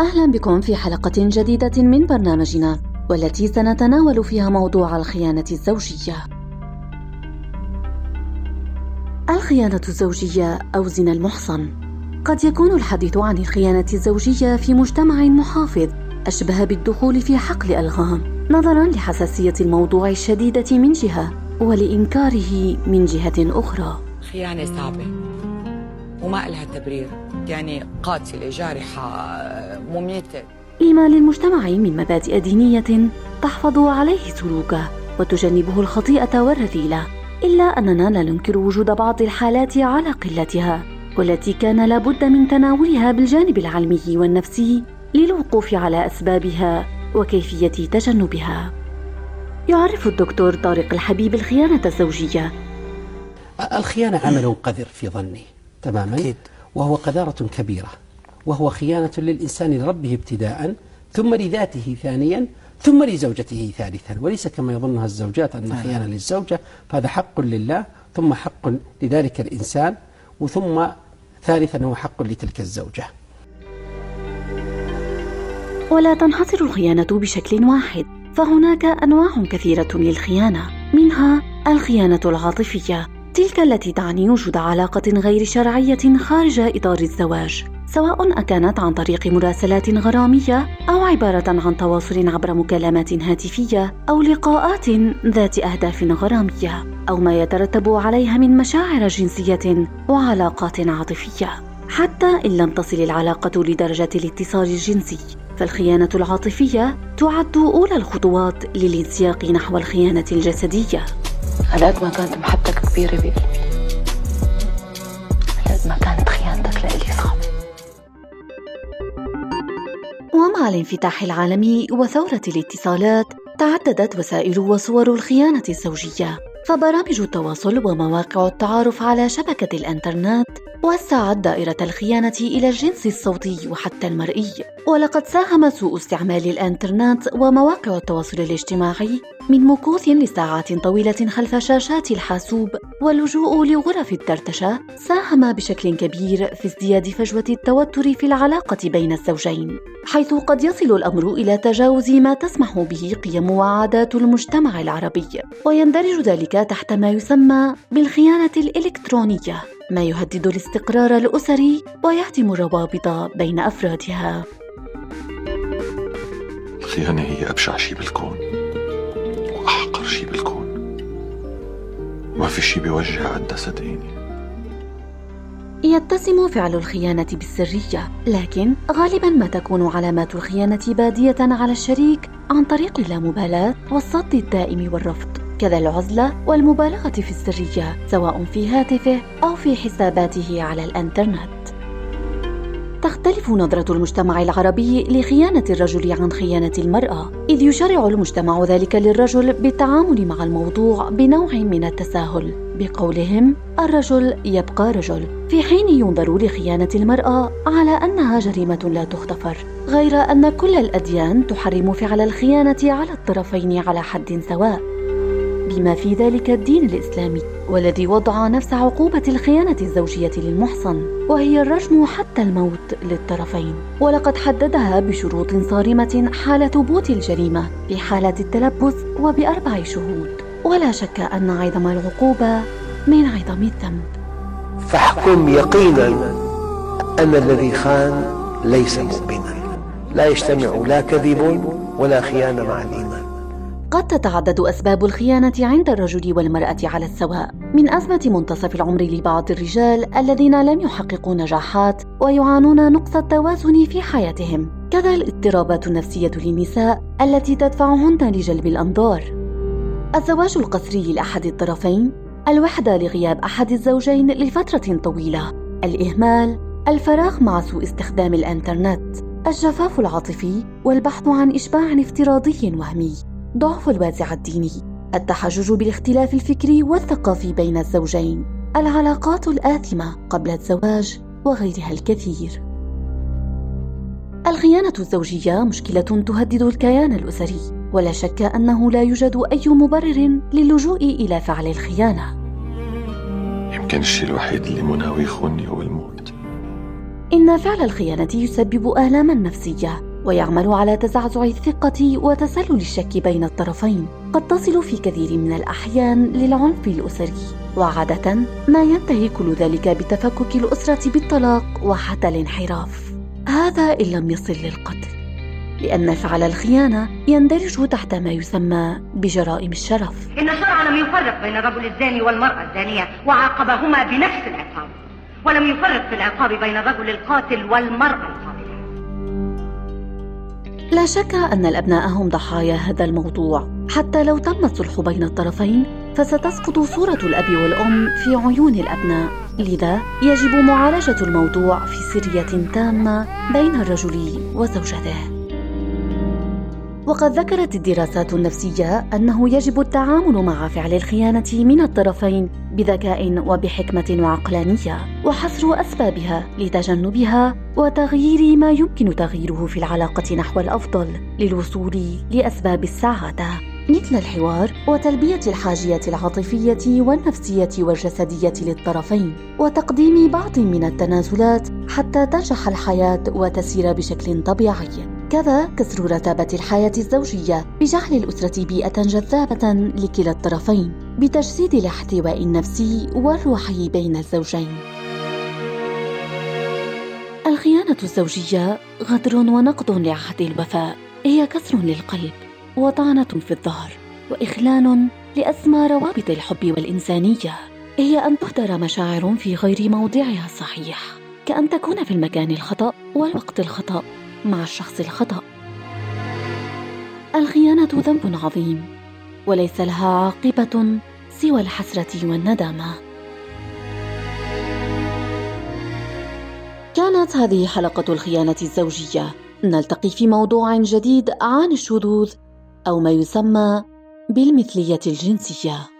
أهلا بكم في حلقة جديدة من برنامجنا والتي سنتناول فيها موضوع الخيانة الزوجية. الخيانة الزوجية أو زنا المحصن قد يكون الحديث عن الخيانة الزوجية في مجتمع محافظ أشبه بالدخول في حقل ألغام نظرا لحساسية الموضوع الشديدة من جهة ولإنكاره من جهة أخرى. خيانة صعبة وما لها تبرير. يعني قاتلة جارحة مميتة. لما للمجتمع من مبادئ دينية تحفظ عليه سلوكه وتجنبه الخطيئة والرذيلة إلا أننا لا ننكر وجود بعض الحالات على قلتها والتي كان لابد من تناولها بالجانب العلمي والنفسي للوقوف على أسبابها وكيفية تجنبها. يعرف الدكتور طارق الحبيب الخيانة الزوجية. الخيانة عمل قذر في ظني. تماما أكيد. وهو قذارة كبيرة وهو خيانة للإنسان لربه ابتداء ثم لذاته ثانيا ثم لزوجته ثالثا. وليس كما يظنها الزوجات أن خيانة للزوجة فهذا حق لله ثم حق لذلك الإنسان وثم ثالثا هو حق لتلك الزوجة. ولا تنحصر الخيانة بشكل واحد فهناك أنواع كثيرة للخيانة منها الخيانة العاطفية. تلك التي تعني وجود علاقة غير شرعية خارج إطار الزواج سواء أكانت عن طريق مراسلات غرامية أو عبارة عن تواصل عبر مكالمات هاتفية أو لقاءات ذات أهداف غرامية أو ما يترتب عليها من مشاعر جنسية وعلاقات عاطفية. حتى إن لم تصل العلاقة لدرجة الاتصال الجنسي فالخيانة العاطفية تعد أولى الخطوات للانسياق نحو الخيانة الجسدية. على قد ما كانت محبتك كبيرة بقلبي قد ما كانت خيانتك لإلي صعبة ومع الانفتاح العالمي وثورة الاتصالات تعددت وسائل وصور الخيانة الزوجية فبرامج التواصل ومواقع التعارف على شبكة الإنترنت وسعت دائرة الخيانة إلى الجنس الصوتي وحتى المرئي. ولقد ساهم سوء استعمال الإنترنت ومواقع التواصل الاجتماعي من مكوث لساعات طويلة خلف شاشات الحاسوب واللجوء لغرف الدردشة ساهم بشكل كبير في ازدياد فجوة التوتر في العلاقة بين الزوجين حيث قد يصل الأمر إلى تجاوز ما تسمح به قيم وعادات المجتمع العربي. ويندرج ذلك تحت ما يسمى بالخيانة الإلكترونية ما يهدد الاستقرار الأسري ويهدم الروابط بين أفرادها. الخيانة هي أبشع شي بالكون. ما في شي بيوجع قدها صدقيني يتسم فعل الخيانة بالسرية، لكن غالبا ما تكون علامات الخيانة بادية على الشريك عن طريق اللامبالاة والصد الدائم والرفض، كذا العزلة والمبالغة في السرية سواء في هاتفه أو في حساباته على الإنترنت. تختلف نظرة المجتمع العربي لخيانة الرجل عن خيانة المرأة، إذ يشرع المجتمع ذلك للرجل بالتعامل مع الموضوع بنوع من التساهل، بقولهم: الرجل يبقى رجل، في حين ينظر لخيانة المرأة على أنها جريمة لا تغتفر، غير أن كل الأديان تحرم فعل الخيانة على الطرفين على حد سواء. بما في ذلك الدين الإسلامي والذي وضع نفس عقوبة الخيانة الزوجية للمحصن وهي الرجم حتى الموت للطرفين. ولقد حددها بشروط صارمة حال ثبوت الجريمة في حالة التلبس وبأربع شهود. ولا شك أن عظم العقوبة من عظم الذنب. فاحكم يقينا أن الذي خان ليس مؤمنا. لا يجتمع لا كذب ولا خيانة مع الإيمان. قد تتعدد أسباب الخيانة عند الرجل والمرأة على السواء. من أزمة منتصف العمر لبعض الرجال الذين لم يحققوا نجاحات ويعانون نقص التوازن في حياتهم. كذا الاضطرابات النفسية للنساء التي تدفعهن لجلب الأنظار. الزواج القسري لأحد الطرفين. الوحدة لغياب أحد الزوجين لفترة طويلة. الإهمال. الفراغ مع سوء استخدام الإنترنت. الجفاف العاطفي والبحث عن إشباع افتراضي وهمي. ضعف الوازع الديني. التحجج بالاختلاف الفكري والثقافي بين الزوجين. العلاقات الآثمة قبل الزواج وغيرها الكثير. الخيانة الزوجية مشكلة تهدد الكيان الأسري. ولا شك أنه لا يوجد أي مبرر للجوء إلى فعل الخيانة. يمكن الشيء الوحيد اللي مناوي يخوني هو الموت. إن فعل الخيانة يسبب آلاما نفسية. ويعمل على تزعزع الثقة وتسلل الشك بين الطرفين. قد تصل في كثير من الأحيان للعنف الأسري وعادة ما ينتهي كل ذلك بتفكك الأسرة بالطلاق وحتى الانحراف. هذا إن لم يصل للقتل لأن فعل الخيانة يندرج تحت ما يسمى بجرائم الشرف. إن الشرع لم يفرق بين الرجل الزاني والمرأة الزانية وعاقبهما بنفس العقاب ولم يفرق في العقاب بين الرجل القاتل والمرأة القاتلة لا شك أن الأبناء هم ضحايا هذا الموضوع. حتى لو تم الصلح بين الطرفين فستسقط صورة الأب والأم في عيون الأبناء. لذا يجب معالجة الموضوع في سرية تامة بين الرجل وزوجته. وقد ذكرت الدراسات النفسية أنه يجب التعامل مع فعل الخيانة من الطرفين بذكاء وبحكمة وعقلانية وحصر أسبابها لتجنبها وتغيير ما يمكن تغييره في العلاقة نحو الأفضل للوصول لأسباب السعادة. مثل الحوار وتلبية الحاجيات العاطفية والنفسية والجسدية للطرفين وتقديم بعض من التنازلات حتى تنجح الحياة وتسير بشكل طبيعي. كذا كسر رتابة الحياة الزوجية بجعل الأسرة بيئة جذابة لكلا الطرفين بتجسيد الاحتواء النفسي والروحي بين الزوجين. الخيانة الزوجية غدر ونقض لعهد الوفاء هي كسر للقلب وطعنة في الظهر وإخلال لأسمى روابط الحب والإنسانية هي أن تهدر مشاعر في غير موضعها الصحيح كأن تكون في المكان الخطأ والوقت الخطأ مع الشخص الخطأ. الخيانة ذنب عظيم وليس لها عاقبة سوى الحسرة والندامة. كانت هذه حلقة الخيانة الزوجية. نلتقي في موضوع جديد عن الشذوذ أو ما يسمى بالمثلية الجنسية.